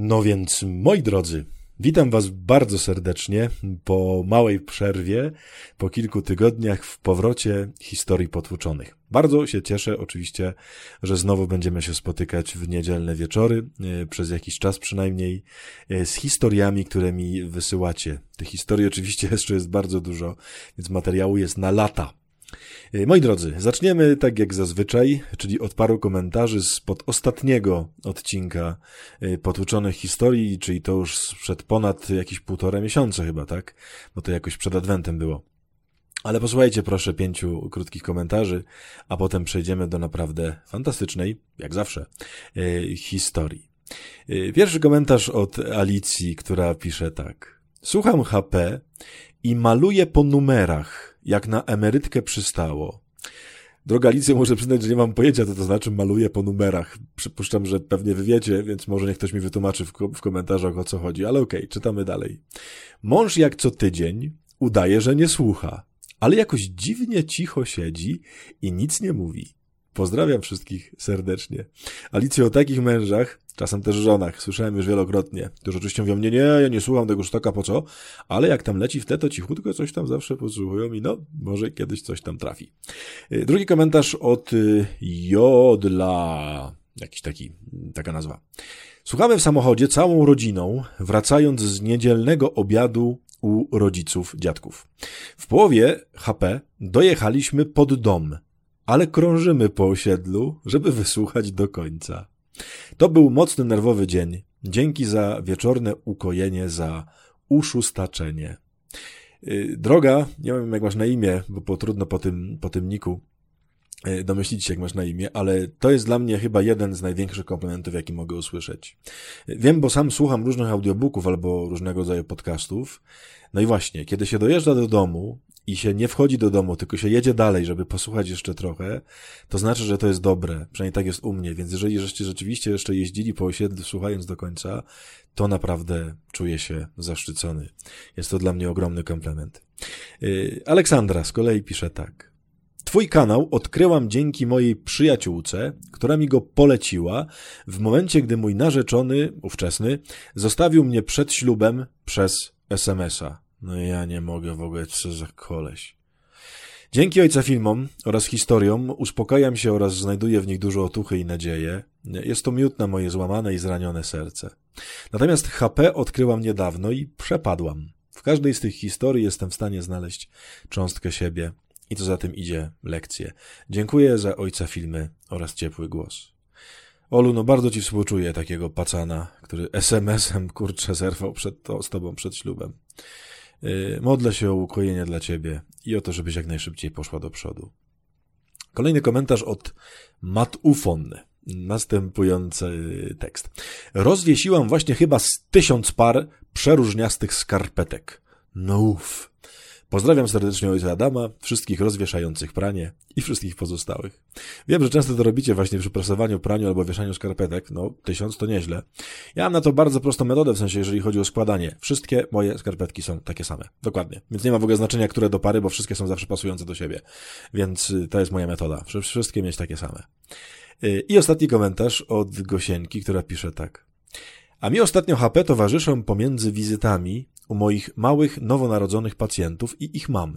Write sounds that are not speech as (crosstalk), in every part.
No więc, moi drodzy, witam Was bardzo serdecznie po małej przerwie, po kilku tygodniach w powrocie historii potłuczonych. Bardzo się cieszę oczywiście, że znowu będziemy się spotykać w niedzielne wieczory, e, przez jakiś czas przynajmniej, e, z historiami, które mi wysyłacie. Tych historii oczywiście (laughs) jeszcze jest bardzo dużo, więc materiału jest na lata. E, moi drodzy, zaczniemy tak jak zazwyczaj, czyli od paru komentarzy spod ostatniego odcinka e, potłuczonych historii, czyli to już przed ponad jakieś półtora miesiąca chyba, tak? Bo to jakoś przed Adwentem było. Ale posłuchajcie proszę pięciu krótkich komentarzy, a potem przejdziemy do naprawdę fantastycznej, jak zawsze, e, historii. Pierwszy komentarz od Alicji, która pisze tak. Słucham HP i maluję po numerach jak na emerytkę przystało. Droga Alicjo, muszę przyznać, że nie mam pojęcia, co to znaczy maluję po numerach. Przypuszczam, że pewnie wy wiecie, więc może niech ktoś mi wytłumaczy w, w komentarzach, o co chodzi. Ale okej, okay, czytamy dalej. Mąż jak co tydzień udaje, że nie słucha, ale jakoś dziwnie cicho siedzi i nic nie mówi. Pozdrawiam wszystkich serdecznie. Alicjo, o takich mężach, czasem też żonach, słyszałem już wielokrotnie, którzy oczywiście mówią, nie, nie, ja nie słucham tego sztoka, po co? Ale jak tam leci w tle, to cichutko coś tam zawsze posłuchują i no, może kiedyś coś tam trafi. Y, drugi komentarz od y, Jodla. Jakiś taki, taka nazwa. Słuchamy w samochodzie całą rodziną, wracając z niedzielnego obiadu u rodziców, dziadków. W połowie HP dojechaliśmy pod dom, ale krążymy po osiedlu, żeby wysłuchać do końca. To był mocny nerwowy dzień. Dzięki za wieczorne ukojenie, za uszustaczenie. Y, droga, nie wiem jak masz na imię, bo po, trudno po tym, po tym niku y, domyślić się jak masz na imię, ale to jest dla mnie chyba jeden z największych komplementów, jaki mogę usłyszeć. Wiem, bo sam słucham różnych audiobooków albo różnego rodzaju podcastów. No i właśnie, kiedy się dojeżdża do domu i się nie wchodzi do domu, tylko się jedzie dalej, żeby posłuchać jeszcze trochę, to znaczy, że to jest dobre. Przynajmniej tak jest u mnie. Więc jeżeli żeście rzeczywiście jeszcze jeździli po osiedlu, słuchając do końca, to naprawdę czuję się zaszczycony. Jest to dla mnie ogromny komplement. Yy, Aleksandra z kolei pisze tak. Twój kanał odkryłam dzięki mojej przyjaciółce, która mi go poleciła w momencie, gdy mój narzeczony, ówczesny, zostawił mnie przed ślubem przez SMS-a. No ja nie mogę w ogóle, co za koleś. Dzięki ojca filmom oraz historiom uspokajam się oraz znajduję w nich dużo otuchy i nadzieję. Jest to miód na moje złamane i zranione serce. Natomiast HP odkryłam niedawno i przepadłam. W każdej z tych historii jestem w stanie znaleźć cząstkę siebie i co za tym idzie lekcję. Dziękuję za ojca filmy oraz ciepły głos. Olu, no bardzo ci współczuję takiego pacana, który SMS-em kurczę zerwał przed to, z tobą przed ślubem. Y, modlę się o ukojenie dla ciebie i o to, żebyś jak najszybciej poszła do przodu. Kolejny komentarz od Matufon. Następujący tekst. Rozwiesiłam właśnie chyba z tysiąc par przeróżniastych skarpetek. No uff. Pozdrawiam serdecznie ojca Adama, wszystkich rozwieszających pranie i wszystkich pozostałych. Wiem, że często to robicie właśnie przy prasowaniu, praniu albo wieszaniu skarpetek. No, tysiąc to nieźle. Ja mam na to bardzo prostą metodę, w sensie, jeżeli chodzi o składanie. Wszystkie moje skarpetki są takie same. Dokładnie. Więc nie ma w ogóle znaczenia, które do pary, bo wszystkie są zawsze pasujące do siebie. Więc y, to jest moja metoda. Wszystkie mieć takie same. Y, I ostatni komentarz od Gosienki, która pisze tak. A mi ostatnio HP towarzyszą pomiędzy wizytami u moich małych, nowonarodzonych pacjentów i ich mam.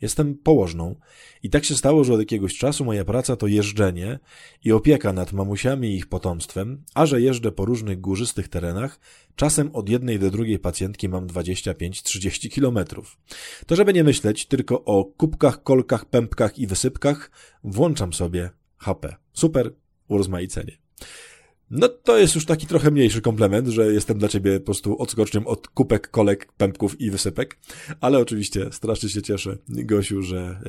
Jestem położną i tak się stało, że od jakiegoś czasu moja praca to jeżdżenie i opieka nad mamusiami i ich potomstwem, a że jeżdżę po różnych górzystych terenach, czasem od jednej do drugiej pacjentki mam 25-30 kilometrów. To żeby nie myśleć tylko o kubkach, kolkach, pępkach i wysypkach, włączam sobie HP. Super urozmaicenie. No to jest już taki trochę mniejszy komplement, że jestem dla ciebie po prostu odskocznią od kupek, kolek, pępków i wysypek, ale oczywiście strasznie się cieszę, Gosiu, że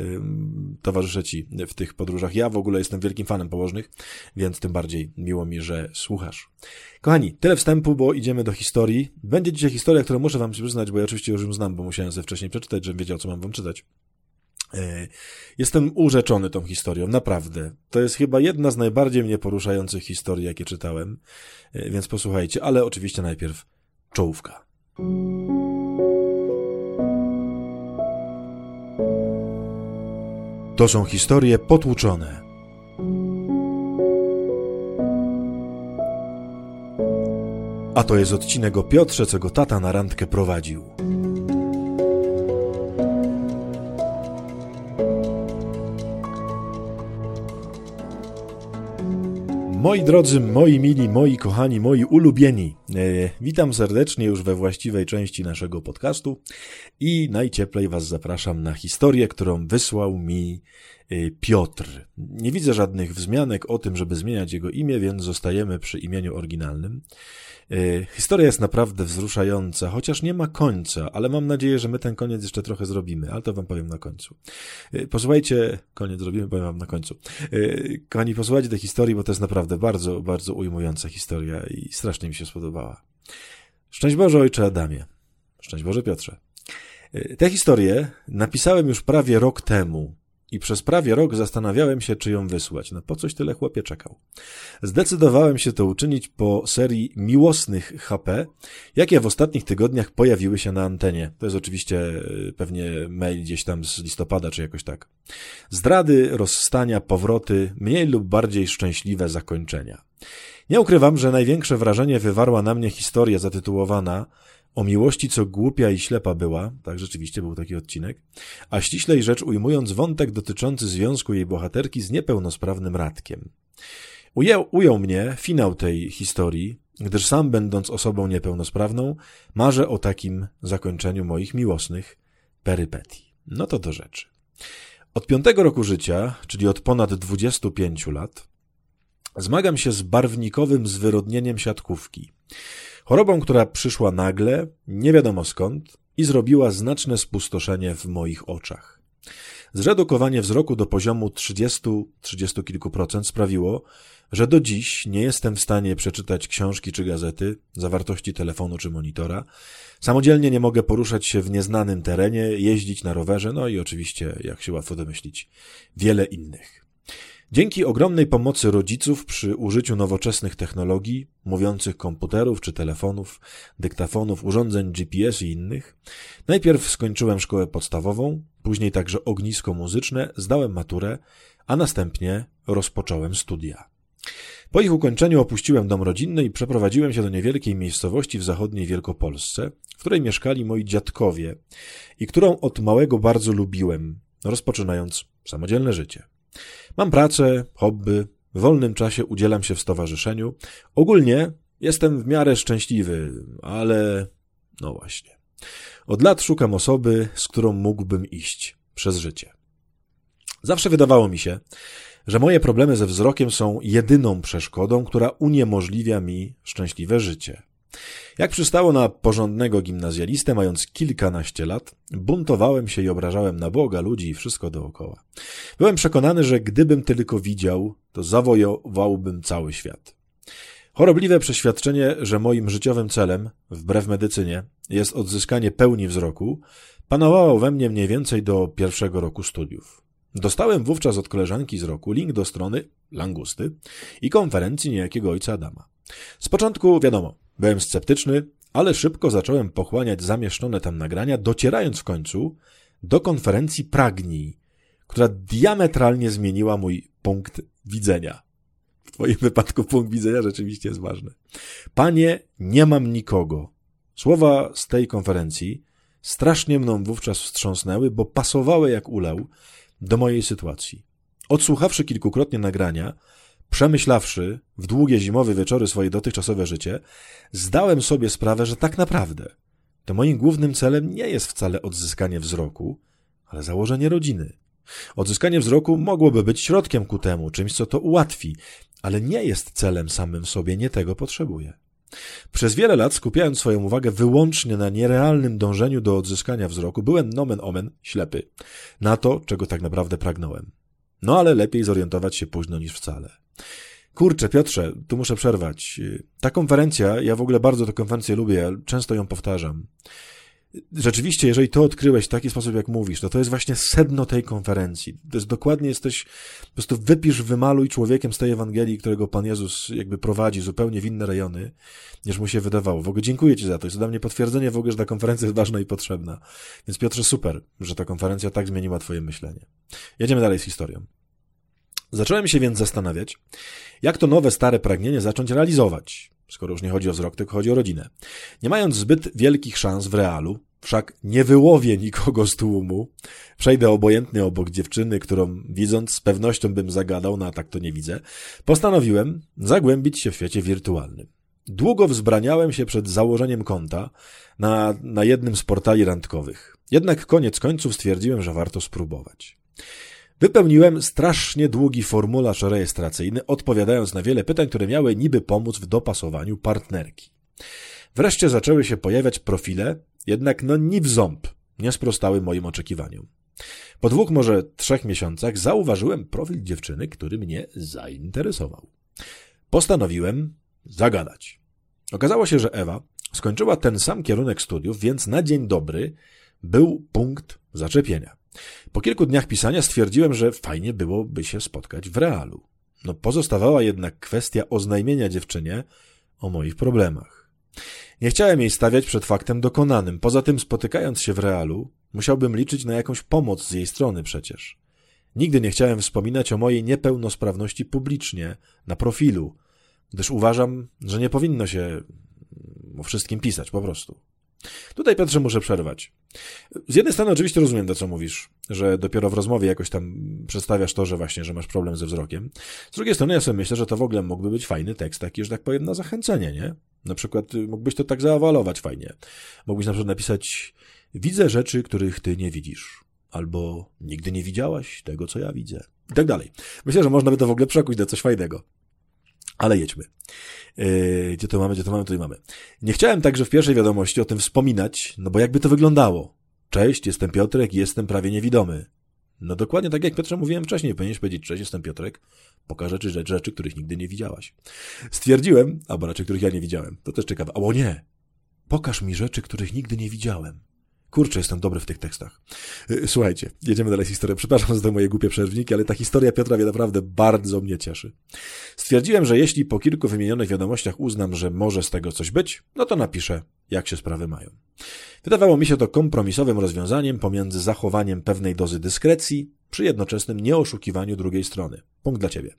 towarzyszę ci w tych podróżach. Ja w ogóle jestem wielkim fanem położnych, więc tym bardziej miło mi, że słuchasz. Kochani, tyle wstępu, bo idziemy do historii. Będzie dzisiaj historia, którą muszę wam przyznać, bo ja oczywiście już ją znam, bo musiałem sobie wcześniej przeczytać, żebym wiedział, co mam wam czytać. E, jestem urzeczony tą historią, naprawdę. To jest chyba jedna z najbardziej mnie poruszających historii, jakie czytałem, e, więc posłuchajcie, ale oczywiście najpierw czołówka. To są historie potłuczone. A to jest odcinek o Piotrze, co go tata na randkę prowadził. Moi drodzy, moi mili, moi kochani, moi ulubieni, e, witam serdecznie już we właściwej części naszego podcastu i najcieplej Was zapraszam na historię, którą wysłał mi Piotr. Nie widzę żadnych wzmianek o tym, żeby zmieniać jego imię, więc zostajemy przy imieniu oryginalnym. E, historia jest naprawdę wzruszająca, chociaż nie ma końca, ale mam nadzieję, że my ten koniec jeszcze trochę zrobimy, ale to wam powiem na końcu. E, posłuchajcie, koniec zrobimy, powiem wam na końcu. Kochani, posłuchajcie tej historii, bo to jest naprawdę bardzo, bardzo ujmująca historia i strasznie mi się spodobała. Szczęść Boże, ojcze Adamie. Szczęść Boże, Piotrze. Tę historię napisałem już prawie rok temu, i przez prawie rok zastanawiałem się, czy ją wysłać. No po coś tyle chłopie czekał. Zdecydowałem się to uczynić po serii miłosnych HP, jakie w ostatnich tygodniach pojawiły się na antenie. To jest oczywiście e, pewnie mail gdzieś tam z listopada, czy jakoś tak. Zdrady, rozstania, powroty, mniej lub bardziej szczęśliwe zakończenia. Nie ukrywam, że największe wrażenie wywarła na mnie historia zatytułowana o miłości, co głupia i ślepa była, tak rzeczywiście był taki odcinek, a ściślej rzecz ujmując wątek dotyczący związku jej bohaterki z niepełnosprawnym Radkiem. Ujął, ujął mnie finał tej historii, gdyż sam będąc osobą niepełnosprawną, marzę o takim zakończeniu moich miłosnych perypetii. No to do rzeczy. Od piątego roku życia, czyli od ponad 25 lat, zmagam się z barwnikowym zwyrodnieniem siatkówki. Chorobą, która przyszła nagle, nie wiadomo skąd, i zrobiła znaczne spustoszenie w moich oczach. Zredukowanie wzroku do poziomu 30-30 kilku procent sprawiło, że do dziś nie jestem w stanie przeczytać książki czy gazety, zawartości telefonu czy monitora. Samodzielnie nie mogę poruszać się w nieznanym terenie, jeździć na rowerze, no i oczywiście, jak się łatwo domyślić, wiele innych. Dzięki ogromnej pomocy rodziców przy użyciu nowoczesnych technologii, mówiących komputerów czy telefonów, dyktafonów, urządzeń GPS i innych, najpierw skończyłem szkołę podstawową, później także ognisko muzyczne, zdałem maturę, a następnie rozpocząłem studia. Po ich ukończeniu opuściłem dom rodzinny i przeprowadziłem się do niewielkiej miejscowości w zachodniej Wielkopolsce, w której mieszkali moi dziadkowie i którą od małego bardzo lubiłem, rozpoczynając samodzielne życie. Mam pracę, hobby, w wolnym czasie udzielam się w stowarzyszeniu. Ogólnie jestem w miarę szczęśliwy, ale no właśnie. Od lat szukam osoby, z którą mógłbym iść przez życie. Zawsze wydawało mi się, że moje problemy ze wzrokiem są jedyną przeszkodą, która uniemożliwia mi szczęśliwe życie. Jak przystało na porządnego gimnazjalistę, mając kilkanaście lat, buntowałem się i obrażałem na Boga, ludzi i wszystko dookoła. Byłem przekonany, że gdybym tylko widział, to zawojowałbym cały świat. Chorobliwe przeświadczenie, że moim życiowym celem, wbrew medycynie, jest odzyskanie pełni wzroku, panowało we mnie mniej więcej do pierwszego roku studiów. Dostałem wówczas od koleżanki z roku link do strony Langusty i konferencji niejakiego ojca Adama. Z początku, wiadomo, Byłem sceptyczny, ale szybko zacząłem pochłaniać zamieszczone tam nagrania, docierając w końcu do konferencji Pragnij, która diametralnie zmieniła mój punkt widzenia. W twoim wypadku punkt widzenia rzeczywiście jest ważny. Panie, nie mam nikogo. Słowa z tej konferencji strasznie mną wówczas wstrząsnęły, bo pasowały jak ulał do mojej sytuacji. Odsłuchawszy kilkukrotnie nagrania, Przemyślawszy w długie zimowe wieczory swoje dotychczasowe życie, zdałem sobie sprawę, że tak naprawdę to moim głównym celem nie jest wcale odzyskanie wzroku, ale założenie rodziny. Odzyskanie wzroku mogłoby być środkiem ku temu, czymś, co to ułatwi, ale nie jest celem samym sobie, nie tego potrzebuję. Przez wiele lat, skupiając swoją uwagę wyłącznie na nierealnym dążeniu do odzyskania wzroku, byłem nomen omen ślepy na to, czego tak naprawdę pragnąłem. No ale lepiej zorientować się późno niż wcale. Kurczę, Piotrze, tu muszę przerwać. Ta konferencja, ja w ogóle bardzo tę konferencję lubię, często ją powtarzam. Rzeczywiście, jeżeli to odkryłeś w taki sposób, jak mówisz, to to jest właśnie sedno tej konferencji. To jest dokładnie jesteś, po prostu wypisz, wymaluj człowiekiem z tej Ewangelii, którego Pan Jezus jakby prowadzi zupełnie w inne rejony, niż mu się wydawało. W ogóle dziękuję Ci za to. Jest to dla mnie potwierdzenie w ogóle, że ta konferencja jest ważna i potrzebna. Więc Piotrze, super, że ta konferencja tak zmieniła Twoje myślenie. Jedziemy dalej z historią. Zacząłem się więc zastanawiać, jak to nowe, stare pragnienie zacząć realizować. skoro już nie chodzi o wzrok, tylko chodzi o rodzinę. Nie mając zbyt wielkich szans w realu, wszak nie wyłowię nikogo z tłumu, przejdę obojętnie obok dziewczyny, którą widząc z pewnością bym zagadał, no a tak to nie widzę, postanowiłem zagłębić się w świecie wirtualnym. Długo wzbraniałem się przed założeniem konta na, na jednym z portali randkowych. Jednak koniec końców stwierdziłem, że warto spróbować. Wypełniłem strasznie długi formularz rejestracyjny, odpowiadając na wiele pytań, które miały niby pomóc w dopasowaniu partnerki. Wreszcie zaczęły się pojawiać profile, jednak no ni w ząb nie sprostały moim oczekiwaniom. Po dwóch, może trzech miesiącach zauważyłem profil dziewczyny, który mnie zainteresował. Postanowiłem zagadać. Okazało się, że Ewa skończyła ten sam kierunek studiów, więc na dzień dobry był punkt zaczepienia. Po kilku dniach pisania stwierdziłem, że fajnie byłoby się spotkać w realu. No pozostawała jednak kwestia oznajmienia dziewczynie o moich problemach. Nie chciałem jej stawiać przed faktem dokonanym. Poza tym, spotykając się w realu, musiałbym liczyć na jakąś pomoc z jej strony przecież. Nigdy nie chciałem wspominać o mojej niepełnosprawności publicznie, na profilu, gdyż uważam, że nie powinno się o wszystkim pisać po prostu. Tutaj, Piotrze, muszę przerwać. Z jednej strony oczywiście rozumiem to, co mówisz, że dopiero w rozmowie jakoś tam przedstawiasz to, że właśnie, że masz problem ze wzrokiem. Z drugiej strony ja sobie myślę, że to w ogóle mógłby być fajny tekst, taki, że tak powiem, na zachęcenie, nie? Na przykład y, mógłbyś to tak zaawalować fajnie. Mógłbyś na przykład napisać widzę rzeczy, których ty nie widzisz. Albo nigdy nie widziałaś tego, co ja widzę. I tak dalej. Myślę, że można by to w ogóle przekuć na coś fajnego. Ale jedźmy. Yy, gdzie to mamy, gdzie to mamy, tutaj mamy. Nie chciałem także w pierwszej wiadomości o tym wspominać, no bo jakby to wyglądało. Cześć, jestem Piotrek i jestem prawie niewidomy. No dokładnie tak jak Piotrze mówiłem wcześniej, powinieneś powiedzieć, cześć, jestem Piotrek, pokażę ci rzeczy, rzeczy, których nigdy nie widziałaś. Stwierdziłem, albo raczej których ja nie widziałem, to też ciekawe, o nie, pokaż mi rzeczy, których nigdy nie widziałem. Kurczę, jestem dobry w tych tekstach. Y, słuchajcie, jedziemy dalej z historią. Przepraszam za te moje głupie przerwniki, ale ta historia Piotra mnie naprawdę bardzo mnie cieszy. Stwierdziłem, że jeśli po kilku wymienionych wiadomościach uznam, że może z tego coś być, no to napiszę, jak się sprawy mają. Wydawało mi się to kompromisowym rozwiązaniem pomiędzy zachowaniem pewnej dozy dyskrecji przy jednoczesnym nieoszukiwaniu drugiej strony. Punkt dla ciebie.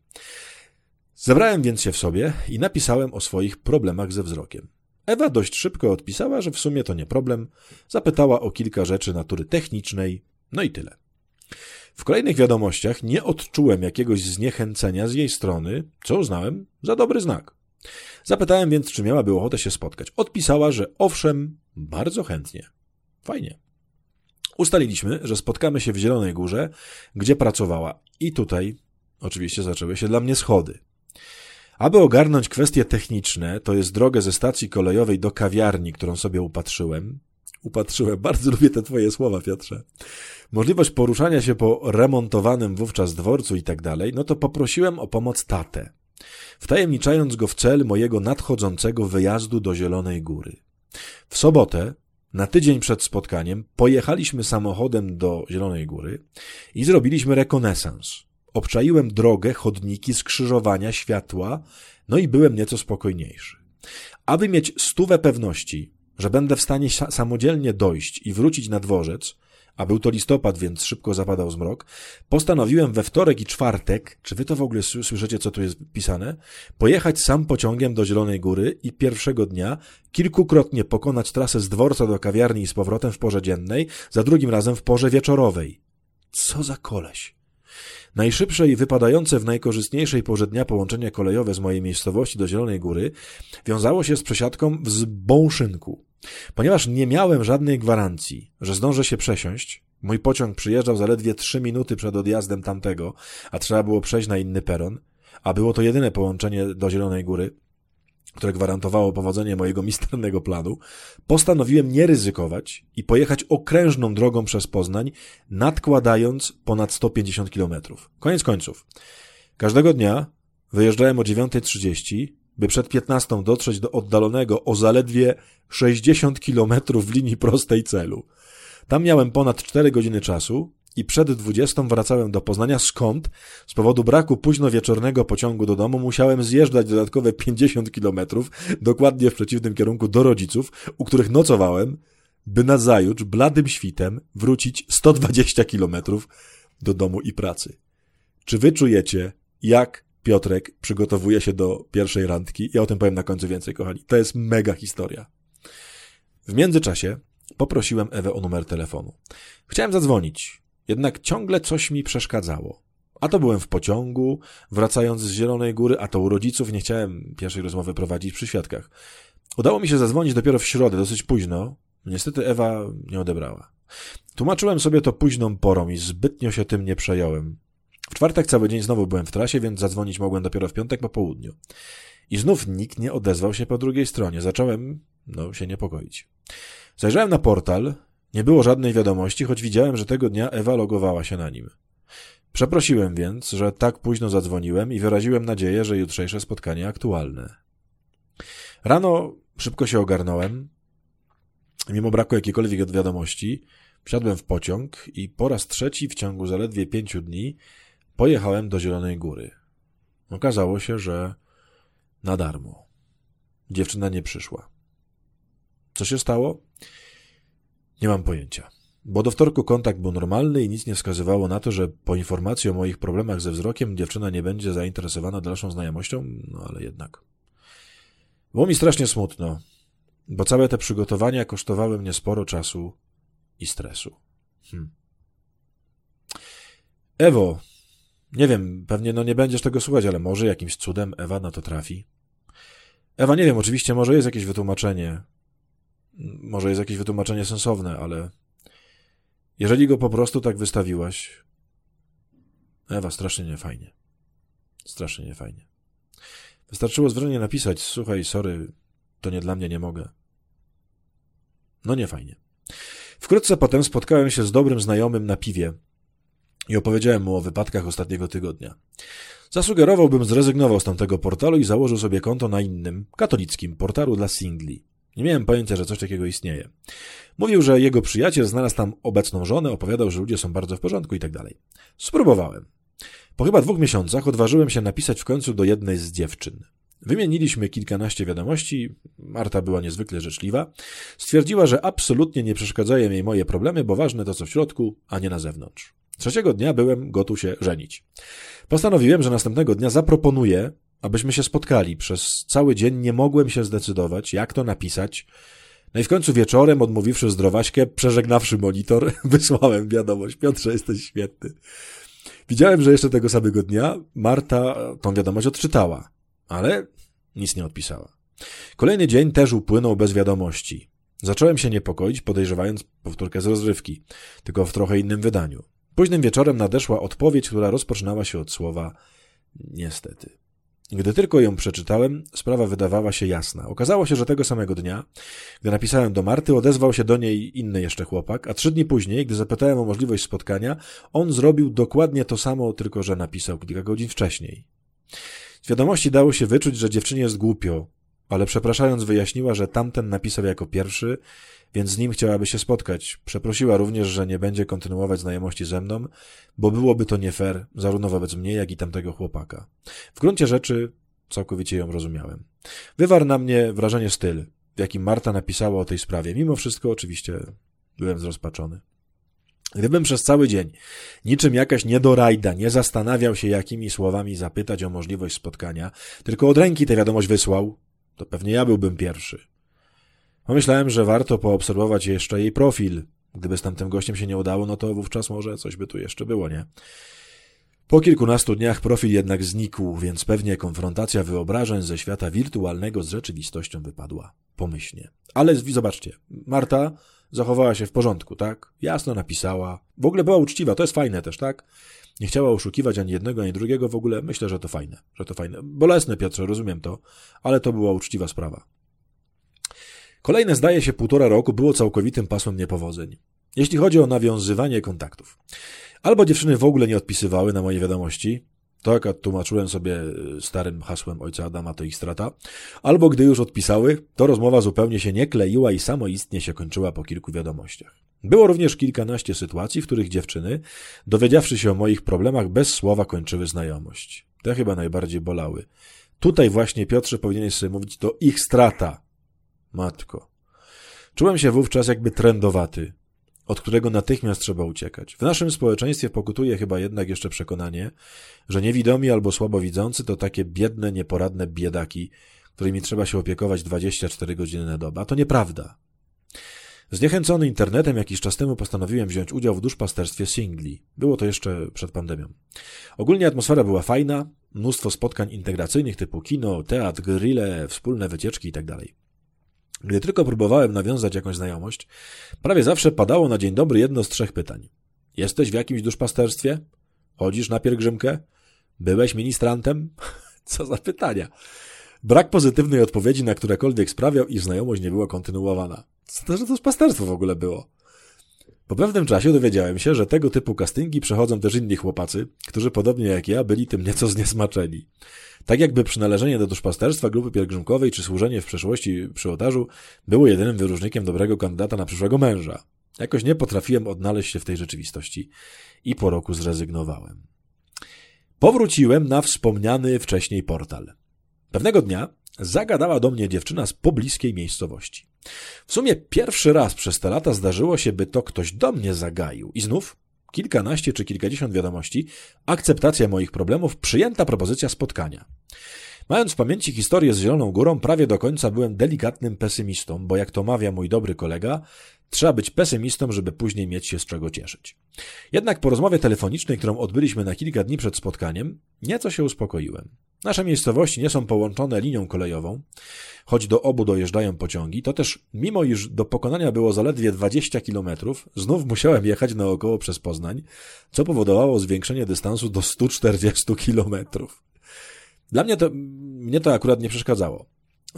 Zebrałem więc się w sobie i napisałem o swoich problemach ze wzrokiem. Ewa dość szybko odpisała, że w sumie to nie problem, zapytała o kilka rzeczy natury technicznej, no i tyle. W kolejnych wiadomościach nie odczułem jakiegoś zniechęcenia z jej strony, co uznałem za dobry znak. Zapytałem więc, czy miałaby ochotę się spotkać. Odpisała, że owszem, bardzo chętnie. Fajnie. Ustaliliśmy, że spotkamy się w Zielonej Górze, gdzie pracowała. I tutaj oczywiście zaczęły się dla mnie schody. Aby ogarnąć kwestie techniczne, to jest drogę ze stacji kolejowej do kawiarni, którą sobie upatrzyłem. Upatrzyłem, bardzo lubię te twoje słowa, Piotrze. Możliwość poruszania się po remontowanym wówczas dworcu i tak dalej, no to poprosiłem o pomoc tatę, wtajemniczając go w cel mojego nadchodzącego wyjazdu do Zielonej Góry. W sobotę, na tydzień przed spotkaniem, pojechaliśmy samochodem do Zielonej Góry i zrobiliśmy rekonesans. Obczaiłem drogę, chodniki, skrzyżowania, światła, no i byłem nieco spokojniejszy. Aby mieć stówę pewności, że będę w stanie samodzielnie dojść i wrócić na dworzec, a był to listopad, więc szybko zapadał zmrok, postanowiłem we wtorek i czwartek, czy wy to w ogóle słyszycie, co tu jest pisane, pojechać sam pociągiem do Zielonej Góry i pierwszego dnia kilkukrotnie pokonać trasę z dworca do kawiarni i z powrotem w porze dziennej, za drugim razem w porze wieczorowej. Co za koleś! Najszybsze i wypadające w najkorzystniejszej porze dnia połączenie kolejowe z mojej miejscowości do Zielonej Góry wiązało się z przesiadką w Zbąszynku. Ponieważ nie miałem żadnej gwarancji, że zdążę się przesiąść, mój pociąg przyjeżdżał zaledwie trzy minuty przed odjazdem tamtego, a trzeba było przejść na inny peron, a było to jedyne połączenie do Zielonej Góry, które gwarantowało powodzenie mojego misternego planu, postanowiłem nie ryzykować i pojechać okrężną drogą przez Poznań, nadkładając ponad 150 kilometrów. Koniec końców. Każdego dnia wyjeżdżałem o 9.30, by przed 15 dotrzeć do oddalonego o zaledwie 60 kilometrów linii prostej celu. Tam miałem ponad 4 godziny czasu, i przed dwudziestą wracałem do Poznania, skąd z powodu braku późno wieczornego pociągu do domu musiałem zjeżdżać dodatkowe 50 kilometrów, dokładnie w przeciwnym kierunku do rodziców, u których nocowałem, by na zajutrz bladym świtem wrócić 120 kilometrów do domu i pracy. Czy wy czujecie, jak Piotrek przygotowuje się do pierwszej randki. Ja o tym powiem na końcu więcej, kochani. To jest mega historia. W międzyczasie poprosiłem Ewę o numer telefonu. Chciałem zadzwonić, jednak ciągle coś mi przeszkadzało. A to byłem w pociągu, wracając z Zielonej Góry, a to u rodziców nie chciałem pierwszej rozmowy prowadzić przy świadkach. Udało mi się zadzwonić dopiero w środę, dosyć późno. Niestety Ewa nie odebrała. Tłumaczyłem sobie to późną porą i zbytnio się tym nie przejąłem. W czwartek cały dzień znowu byłem w trasie, więc zadzwonić mogłem dopiero w piątek po południu. I znów nikt nie odezwał się po drugiej stronie. Zacząłem, no, się niepokoić. Zajrzałem na portal. Nie było żadnej wiadomości, choć widziałem, że tego dnia Ewa logowała się na nim. Przeprosiłem więc, że tak późno zadzwoniłem i wyraziłem nadzieję, że jutrzejsze spotkanie aktualne. Rano szybko się ogarnąłem. Mimo braku jakiejkolwiek wiadomości, wsiadłem w pociąg i po raz trzeci w ciągu zaledwie pięciu dni pojechałem do Zielonej Góry. Okazało się, że na darmo. Dziewczyna nie przyszła. Co się stało? Nie mam pojęcia. Bo do wtorku kontakt był normalny i nic nie wskazywało na to, że po informacji o moich problemach ze wzrokiem dziewczyna nie będzie zainteresowana dalszą znajomością, no ale jednak. Było mi strasznie smutno, bo całe te przygotowania kosztowały mnie sporo czasu i stresu. Hm. Ewo, nie wiem, pewnie no nie będziesz tego słuchać, ale może jakimś cudem Ewa na to trafi. Ewa, nie wiem, oczywiście może jest jakieś wytłumaczenie. Może jest jakieś wytłumaczenie sensowne, ale jeżeli go po prostu tak wystawiłaś, Ewa, strasznie niefajnie. Strasznie niefajnie. Wystarczyło zwrotnie napisać, słuchaj, sorry, to nie dla mnie, nie mogę. No nie fajnie. Wkrótce potem spotkałem się z dobrym znajomym na piwie i opowiedziałem mu o wypadkach ostatniego tygodnia. Zasugerowałbym zrezygnował z tamtego portalu i założył sobie konto na innym, katolickim portalu dla singli. Nie miałem pojęcia, że coś takiego istnieje. Mówił, że jego przyjaciel znalazł tam obecną żonę, opowiadał, że ludzie są bardzo w porządku i tak dalej. Spróbowałem. Po chyba dwóch miesiącach odważyłem się napisać w końcu do jednej z dziewczyn. Wymieniliśmy kilkanaście wiadomości. Marta była niezwykle życzliwa. Stwierdziła, że absolutnie nie przeszkadzają jej moje problemy, bo ważne to co w środku, a nie na zewnątrz. Trzeciego dnia byłem gotów się żenić. Postanowiłem, że następnego dnia zaproponuję, abyśmy się spotkali. Przez cały dzień nie mogłem się zdecydować, jak to napisać. No i w końcu wieczorem, odmówiwszy zdrowaśkę, przeżegnawszy monitor, (laughs) wysłałem wiadomość. Piotrze, jesteś świetny. Widziałem, że jeszcze tego samego dnia Marta tą wiadomość odczytała, ale nic nie odpisała. Kolejny dzień też upłynął bez wiadomości. Zacząłem się niepokoić, podejrzewając powtórkę z rozrywki, tylko w trochę innym wydaniu. Późnym wieczorem nadeszła odpowiedź, która rozpoczynała się od słowa niestety. Gdy tylko ją przeczytałem, sprawa wydawała się jasna. Okazało się, że tego samego dnia, gdy napisałem do Marty, odezwał się do niej inny jeszcze chłopak, a trzy dni później, gdy zapytałem o możliwość spotkania, on zrobił dokładnie to samo, tylko że napisał kilka godzin wcześniej. Z wiadomości dało się wyczuć, że dziewczynie jest głupio, ale przepraszając wyjaśniła, że tamten napisał jako pierwszy, więc z nim chciałaby się spotkać. Przeprosiła również, że nie będzie kontynuować znajomości ze mną, bo byłoby to nie fair, zarówno wobec mnie, jak i tamtego chłopaka. W gruncie rzeczy całkowicie ją rozumiałem. Wywarł na mnie wrażenie styl, w jakim Marta napisała o tej sprawie. Mimo wszystko oczywiście byłem zrozpaczony. Gdybym przez cały dzień, niczym jakaś niedorajda, nie zastanawiał się, jakimi słowami zapytać o możliwość spotkania, tylko od ręki tę wiadomość wysłał, to pewnie ja byłbym pierwszy. Pomyślałem, że warto poobserwować jeszcze jej profil. Gdyby z tamtym gościem się nie udało, no to wówczas może coś by tu jeszcze było, nie? Po kilkunastu dniach profil jednak znikł, więc pewnie konfrontacja wyobrażeń ze świata wirtualnego z rzeczywistością wypadła pomyślnie. Ale zobaczcie, Marta zachowała się w porządku, tak? Jasno napisała. W ogóle była uczciwa, to jest fajne też, tak? Nie chciała oszukiwać ani jednego, ani drugiego, w ogóle myślę, że to fajne, że to fajne. Bolesne, Piotrze, rozumiem to, ale to była uczciwa sprawa. Kolejne, zdaje się, półtora roku było całkowitym pasmem niepowodzeń. Jeśli chodzi o nawiązywanie kontaktów. Albo dziewczyny w ogóle nie odpisywały na moje wiadomości, to jak tłumaczyłem sobie y, starym hasłem ojca Adama to ich strata, albo gdy już odpisały, to rozmowa zupełnie się nie kleiła i samoistnie się kończyła po kilku wiadomościach. Było również kilkanaście sytuacji, w których dziewczyny, dowiedziawszy się o moich problemach, bez słowa kończyły znajomość. Te chyba najbardziej bolały. Tutaj właśnie, Piotrze, powinieneś sobie mówić, to ich strata. Matko. Czułem się wówczas jakby trendowaty. Od którego natychmiast trzeba uciekać. W naszym społeczeństwie pokutuje chyba jednak jeszcze przekonanie, że niewidomi albo słabowidzący to takie biedne, nieporadne biedaki, którymi trzeba się opiekować 24 godziny na dobę. A to nieprawda. Zniechęcony internetem jakiś czas temu postanowiłem wziąć udział w duszpasterstwie singli. Było to jeszcze przed pandemią. Ogólnie atmosfera była fajna, mnóstwo spotkań integracyjnych typu kino, teatr, grille, wspólne wycieczki itd. Gdy tylko próbowałem nawiązać jakąś znajomość, prawie zawsze padało na dzień dobry jedno z trzech pytań. Jesteś w jakimś duszpasterstwie? Chodzisz na pielgrzymkę? Byłeś ministrantem? (laughs) Co za pytania. Brak pozytywnej odpowiedzi na którekolwiek sprawiał, iż znajomość nie była kontynuowana. Co to, że to pasterstwo w ogóle było? Po pewnym czasie dowiedziałem się, że tego typu castingi przechodzą też inni chłopacy, którzy podobnie jak ja byli tym nieco zniesmaczeni. Tak jakby przynależenie do duszpasterstwa grupy pielgrzymkowej czy służenie w przeszłości przy ołtarzu było jedynym wyróżnikiem dobrego kandydata na przyszłego męża. Jakoś nie potrafiłem odnaleźć się w tej rzeczywistości i po roku zrezygnowałem. Powróciłem na wspomniany wcześniej portal. Pewnego dnia zagadała do mnie dziewczyna z pobliskiej miejscowości. W sumie pierwszy raz przez te lata zdarzyło się, by to ktoś do mnie zagaił. I znów kilkanaście czy kilkadziesiąt wiadomości, akceptacja moich problemów, przyjęta propozycja spotkania. Mając w pamięci historię z Zieloną Górą, prawie do końca byłem delikatnym pesymistą, bo jak to mawia mój dobry kolega, trzeba być pesymistą, żeby później mieć się z czego cieszyć. Jednak po rozmowie telefonicznej, którą odbyliśmy na kilka dni przed spotkaniem, nieco się uspokoiłem. Nasze miejscowości nie są połączone linią kolejową, choć do obu dojeżdżają pociągi, to też mimo iż do pokonania było zaledwie 20 kilometrów, znów musiałem jechać naokoło przez Poznań, co powodowało zwiększenie dystansu do 140 kilometrów. Dla mnie to, mnie to akurat nie przeszkadzało.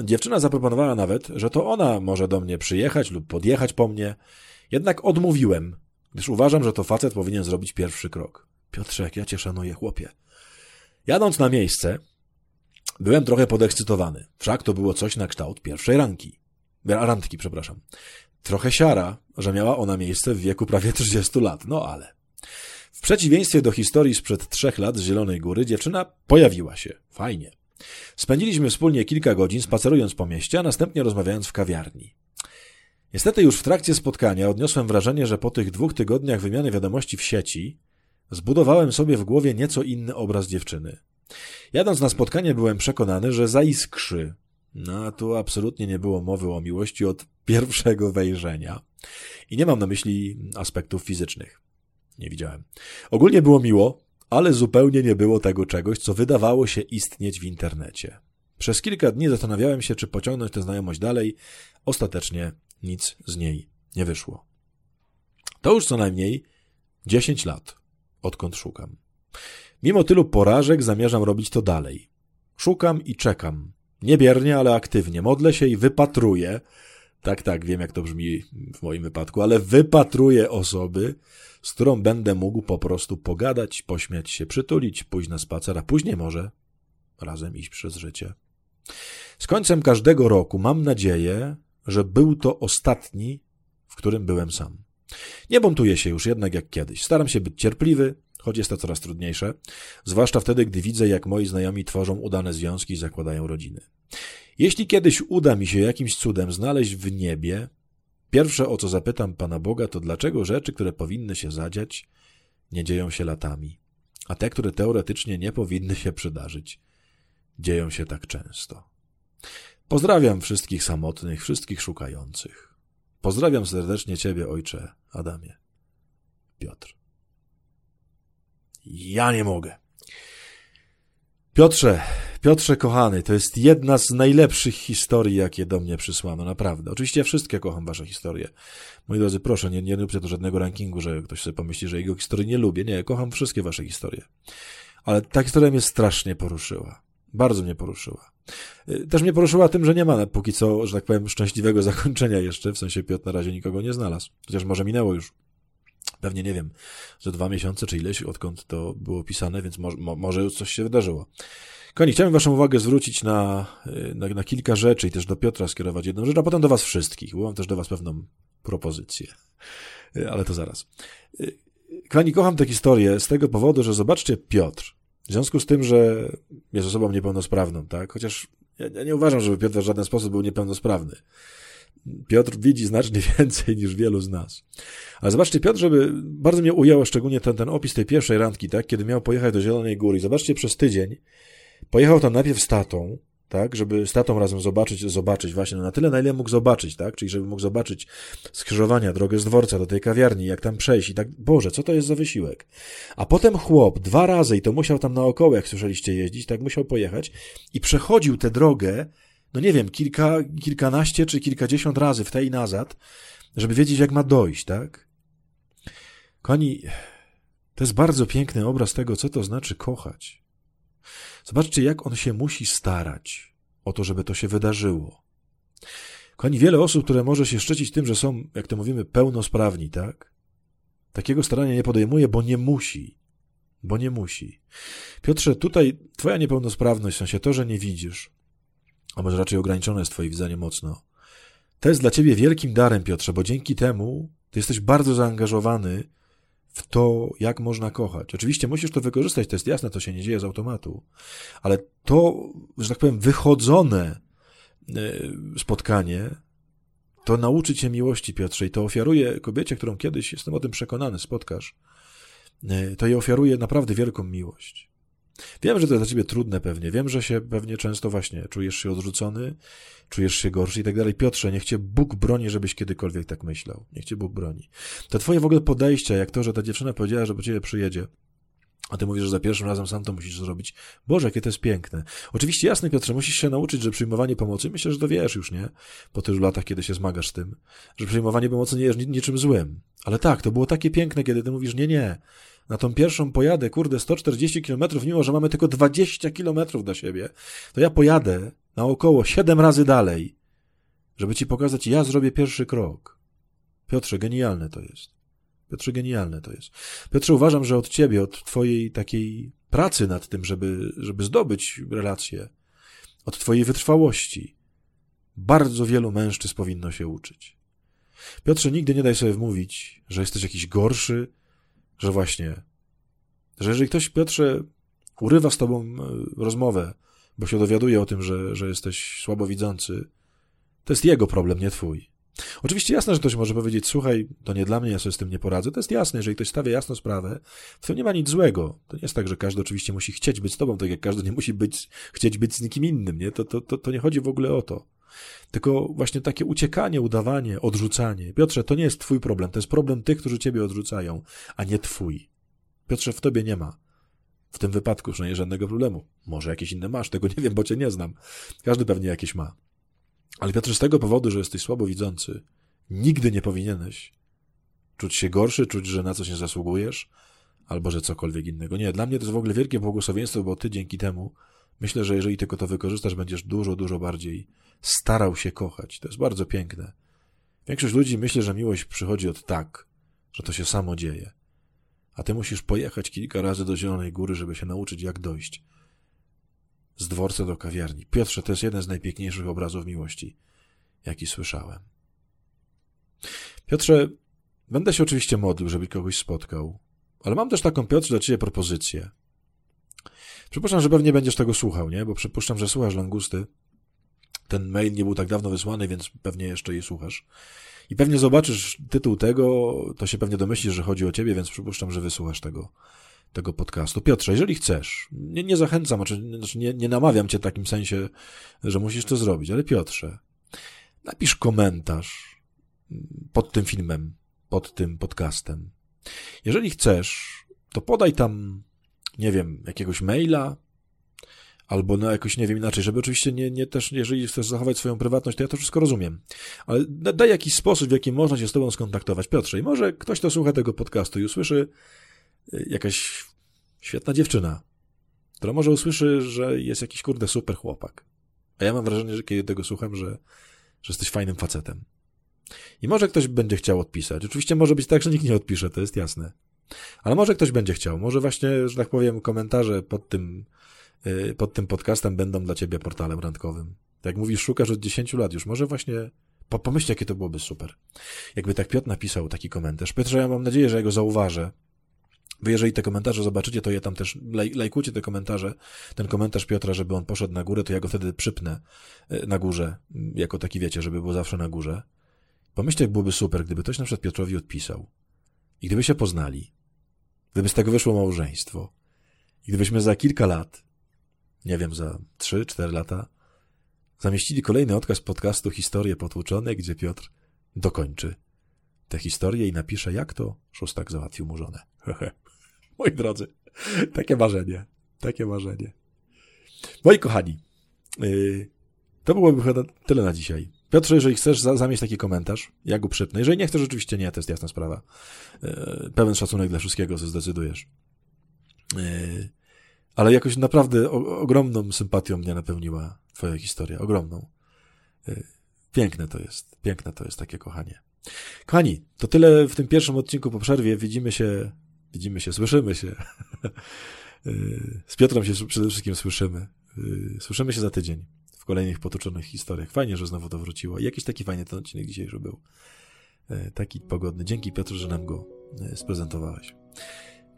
Dziewczyna zaproponowała nawet, że to ona może do mnie przyjechać lub podjechać po mnie. Jednak odmówiłem, gdyż uważam, że to facet powinien zrobić pierwszy krok. Piotrze, jak ja cię szanuję, chłopie. Jadąc na miejsce, byłem trochę podekscytowany. Wszak to było coś na kształt pierwszej ranki. Randki, przepraszam. Trochę siara, że miała ona miejsce w wieku prawie 30 lat, no ale... W przeciwieństwie do historii sprzed trzech lat z Zielonej Góry, dziewczyna pojawiła się. Fajnie. Spędziliśmy wspólnie kilka godzin spacerując po mieście, a następnie rozmawiając w kawiarni. Niestety już w trakcie spotkania odniosłem wrażenie, że po tych dwóch tygodniach wymiany wiadomości w sieci zbudowałem sobie w głowie nieco inny obraz dziewczyny. Jadąc na spotkanie byłem przekonany, że zaiskrzy. No, a tu absolutnie nie było mowy o miłości od pierwszego wejrzenia. I nie mam na myśli aspektów fizycznych. Nie widziałem. Ogólnie było miło, ale zupełnie nie było tego czegoś, co wydawało się istnieć w internecie. Przez kilka dni zastanawiałem się, czy pociągnąć tę znajomość dalej. Ostatecznie nic z niej nie wyszło. To już co najmniej 10 lat, odkąd szukam. Mimo tylu porażek zamierzam robić to dalej. Szukam i czekam. Niebiernie, ale aktywnie. Modlę się i wypatruję. Tak, tak, wiem jak to brzmi w moim wypadku, ale wypatruję osoby, z którą będę mógł po prostu pogadać, pośmiać się, przytulić, pójść na spacer, a później może razem iść przez życie. Z końcem każdego roku mam nadzieję, że był to ostatni, w którym byłem sam. Nie buntuję się już jednak jak kiedyś. Staram się być cierpliwy, choć jest to coraz trudniejsze, zwłaszcza wtedy, gdy widzę, jak moi znajomi tworzą udane związki i zakładają rodziny. Jeśli kiedyś uda mi się jakimś cudem znaleźć w niebie, pierwsze o co zapytam Pana Boga, to dlaczego rzeczy, które powinny się zadziać, nie dzieją się latami, a te, które teoretycznie nie powinny się przydarzyć, dzieją się tak często. Pozdrawiam wszystkich samotnych, wszystkich szukających. Pozdrawiam serdecznie Ciebie, Ojcze Adamie. Piotr. Ja nie mogę. Piotrze, Piotrze kochany, to jest jedna z najlepszych historii, jakie do mnie przysłano, naprawdę. Oczywiście ja wszystkie kocham wasze historie. Moi drodzy, proszę, nie, nie róbcie do żadnego rankingu, że ktoś sobie pomyśli, że jego historii nie lubię. Nie, kocham wszystkie wasze historie. Ale ta historia mnie strasznie poruszyła. Bardzo mnie poruszyła. Y, też mnie poruszyła tym, że nie ma póki co, że tak powiem, szczęśliwego (laughs) zakończenia jeszcze, w sensie Piotr na razie nikogo nie znalazł. Chociaż może minęło już pewnie nie wiem, że dwa miesiące czy ileś, odkąd to było pisane, więc mo może już coś się wydarzyło. Koni, chciałem Waszą uwagę zwrócić na, na, na, kilka rzeczy i też do Piotra skierować jedną rzecz, a potem do Was wszystkich, bo mam też do Was pewną propozycję. Ale to zaraz. Kani, kocham tę historię z tego powodu, że zobaczcie, Piotr, w związku z tym, że jest osobą niepełnosprawną, tak? Chociaż ja, ja nie uważam, żeby Piotr w żaden sposób był niepełnosprawny. Piotr widzi znacznie (laughs) więcej niż wielu z nas. Ale zobaczcie, Piotr, żeby bardzo mnie ujęło szczególnie ten, ten opis tej pierwszej randki, tak, kiedy miał pojechać do Zielonej Góry. Zobaczcie, przez tydzień pojechał tam najpierw z tatą, tak, żeby z tatą razem zobaczyć, zobaczyć właśnie no na tyle, na ile mógł zobaczyć, tak, czyli żeby mógł zobaczyć skrzyżowania, drogę z dworca do tej kawiarni, jak tam przejść i tak, Boże, co to jest za wysiłek? A potem chłop dwa razy, i to musiał tam naokoło, jak słyszeliście, jeździć, tak, musiał pojechać i przechodził tę drogę, no nie wiem, kilka, kilkanaście czy kilkadziesiąt razy w tej nazad, żeby wiedzieć, jak ma dojść, tak? Kochani, to jest bardzo piękny obraz tego, co to znaczy kochać. Zobaczcie, jak on się musi starać o to, żeby to się wydarzyło. Kochani, wiele osób, które może się szczycić tym, że są, jak to mówimy, pełnosprawni, tak? Takiego starania nie podejmuje, bo nie musi. Bo nie musi. Piotrze, tutaj twoja niepełnosprawność, w sensie to, że nie widzisz, a może raczej ograniczone jest twoje widzenie mocno, to jest dla ciebie wielkim darem, Piotrze, bo dzięki temu ty jesteś bardzo zaangażowany w to, jak można kochać. Oczywiście musisz to wykorzystać, to jest jasne, to się nie dzieje z automatu, ale to, że tak powiem, wychodzone e, spotkanie, to nauczy cię miłości, Piotrze, i to ofiaruje kobiecie, którą kiedyś, jestem o tym przekonany, spotkasz, e, to jej ofiaruje naprawdę wielką miłość. Wiem, że to jest dla ciebie trudne pewnie, wiem, że się pewnie często właśnie czujesz się odrzucony, czujesz się gorszy i tak dalej. Piotrze, niech cię Bóg broni, żebyś kiedykolwiek tak myślał. Niech cię Bóg broni. To twoje w ogóle podejście, jak to, że ta dziewczyna powiedziała, że po ciebie przyjedzie, a ty mówisz, że za pierwszym razem sam to musisz zrobić. Boże, jakie to jest piękne. Oczywiście jasne, Piotrze, musisz się nauczyć, że przyjmowanie pomocy, myślę, że to wiesz już, nie? Po tylu latach, kiedy się zmagasz z tym, że przyjmowanie pomocy nie jest niczym złym. Ale tak, to było takie piękne, kiedy ty mówisz, nie, nie, na tą pierwszą pojadę, kurde, 140 kilometrów, mimo że mamy tylko 20 kilometrów do siebie, to ja pojadę naokoło 7 razy dalej, żeby ci pokazać, ja zrobię pierwszy krok. Piotrze, genialne to jest. Piotrze, genialne to jest. Piotrze, uważam, że od ciebie, od twojej takiej pracy nad tym, żeby, żeby zdobyć relację, od twojej wytrwałości, bardzo wielu mężczyzn powinno się uczyć. Piotrze, nigdy nie daj sobie wmówić, że jesteś jakiś gorszy, że właśnie, że jeżeli ktoś, Piotrze, urywa z tobą e, rozmowę, bo się dowiaduje o tym, że, że jesteś słabowidzący, to jest jego problem, nie twój. Oczywiście jasne, że ktoś może powiedzieć, słuchaj, to nie dla mnie, ja sobie z tym nie poradzę. To jest jasne, jeżeli ktoś stawia jasno sprawę, to nie ma nic złego. To nie jest tak, że każdy oczywiście musi chcieć być z tobą, tak jak każdy nie musi być, chcieć być z nikim innym, nie? To, to, to, to nie chodzi w ogóle o to. Tylko właśnie takie uciekanie, udawanie, odrzucanie. Piotrze, to nie jest twój problem, to jest problem tych, którzy ciebie odrzucają, a nie twój. Piotrze, w tobie nie ma. W tym wypadku przynajmniej żadnego problemu. Może jakieś inne masz, tego nie wiem, bo cię nie znam. Każdy pewnie jakieś ma. Ale Piotrze, z tego powodu, że jesteś słabowidzący, nigdy nie powinieneś czuć się gorszy, czuć, że na coś nie zasługujesz, albo że cokolwiek innego. Nie, dla mnie to jest w ogóle wielkie błogosławieństwo, bo ty dzięki temu myślę, że jeżeli tylko to wykorzystasz, będziesz dużo, dużo bardziej starał się kochać. To jest bardzo piękne. Większość ludzi myśli, że miłość przychodzi od tak, że to się samo dzieje. A ty musisz pojechać kilka razy do Zielonej Góry, żeby się nauczyć, jak dojść z dworca do kawiarni. Piotrze, to jest jeden z najpiękniejszych obrazów miłości, jaki słyszałem. Piotrze, będę się oczywiście modlił, żeby kogoś spotkał, ale mam też taką, Piotrze, dla ciebie propozycję. Przypuszczam, że pewnie będziesz tego słuchał, nie? Bo przypuszczam, że słuchasz Langusty. Ten mail nie był tak dawno wysłany, więc pewnie jeszcze je słuchasz. I pewnie zobaczysz tytuł tego, to się pewnie domyślisz, że chodzi o ciebie, więc przypuszczam, że wysłuchasz tego, tego podcastu. Piotrze, jeżeli chcesz, nie, nie zachęcam, znaczy, znaczy nie, nie namawiam cię w takim sensie, że musisz to zrobić, ale Piotrze, napisz komentarz pod tym filmem, pod tym podcastem. Jeżeli chcesz, to podaj tam, nie wiem, jakiegoś maila, albo no jakoś, nie wiem, inaczej, żeby oczywiście nie, nie też, jeżeli chcesz zachować swoją prywatność, to ja to wszystko rozumiem. Ale daj jakiś sposób, w jaki można się z tobą skontaktować. Piotrze, i może ktoś, kto słucha tego podcastu i usłyszy y, jakaś świetna dziewczyna, która może usłyszy, że jest jakiś kurde super chłopak. A ja mam wrażenie, że kiedy tego słucham, że, że jesteś fajnym facetem. I może ktoś będzie chciał odpisać. Oczywiście może być tak, że nikt nie odpisze, to jest jasne. Ale może ktoś będzie chciał. Może właśnie, że tak powiem, komentarze pod tym pod tym podcastem będą dla ciebie portalem randkowym. Tak jak mówisz, szukasz od 10 lat już. Może właśnie po, pomyśl, jakie to byłoby super. Jakby tak Piotr napisał taki komentarz. Piotrze, ja mam nadzieję, że ja go zauważę. Wy jeżeli te komentarze zobaczycie, to je tam też laj, lajkujcie te komentarze, ten komentarz Piotra, żeby on poszedł na górę, to ja go wtedy przypnę y, na górze, jako taki wiecie, żeby był zawsze na górze. Pomyślcie, jak byłoby super, gdyby ktoś na przykład Piotrowi odpisał i gdyby się poznali, gdyby z tego wyszło małżeństwo i gdybyśmy za kilka lat, nie wiem, za trzy, cztery lata, zamieścili kolejny odkaz podcastu Historie Potłuczone, gdzie Piotr dokończy tę historię i napisze, jak to szóstak załatwił mu żonę. (laughs) Moi drodzy, takie marzenie, takie marzenie. Moi kochani, yy, to byłoby chyba tyle na dzisiaj. Piotrze, jeżeli chcesz za zamieść taki komentarz, ja go przypnę. Jeżeli nie chcesz, oczywiście nie, to jest jasna sprawa. Yy, pełen szacunek dla wszystkiego, co zdecydujesz. Ale jakoś naprawdę o, ogromną sympatią mnie napełniła twoja historia. Ogromną. Yy, piękne to jest. Piękne to jest takie kochanie. Kochani, to tyle w tym pierwszym odcinku po przerwie. Widzimy się, widzimy się, słyszymy się. Yy, (laughs) z Piotrem się przede wszystkim słyszymy. Yy, słyszymy się za tydzień w kolejnych potoczonych historiach. Fajnie, że znowu to wróciło. Jakiś taki fajny ten odcinek dzisiejszy był. Taki pogodny. Dzięki Piotr, że nam go sprezentowałeś.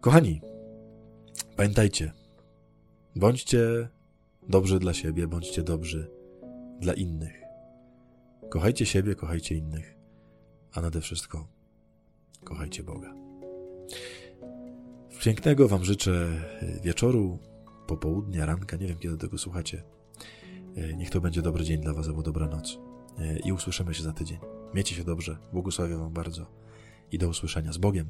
Kochani, pamiętajcie, bądźcie dobrzy dla siebie, bądźcie dobrzy dla innych. Kochajcie siebie, kochajcie innych, a nade wszystko kochajcie Boga. Pięknego Wam życzę wieczoru, popołudnia, ranka, nie wiem kiedy tego słuchacie. Niech to będzie dobry dzień dla Was albo dobra noc. I usłyszymy się za tydzień. Miejcie się dobrze, błogosławię Wam bardzo i do usłyszenia z Bogiem.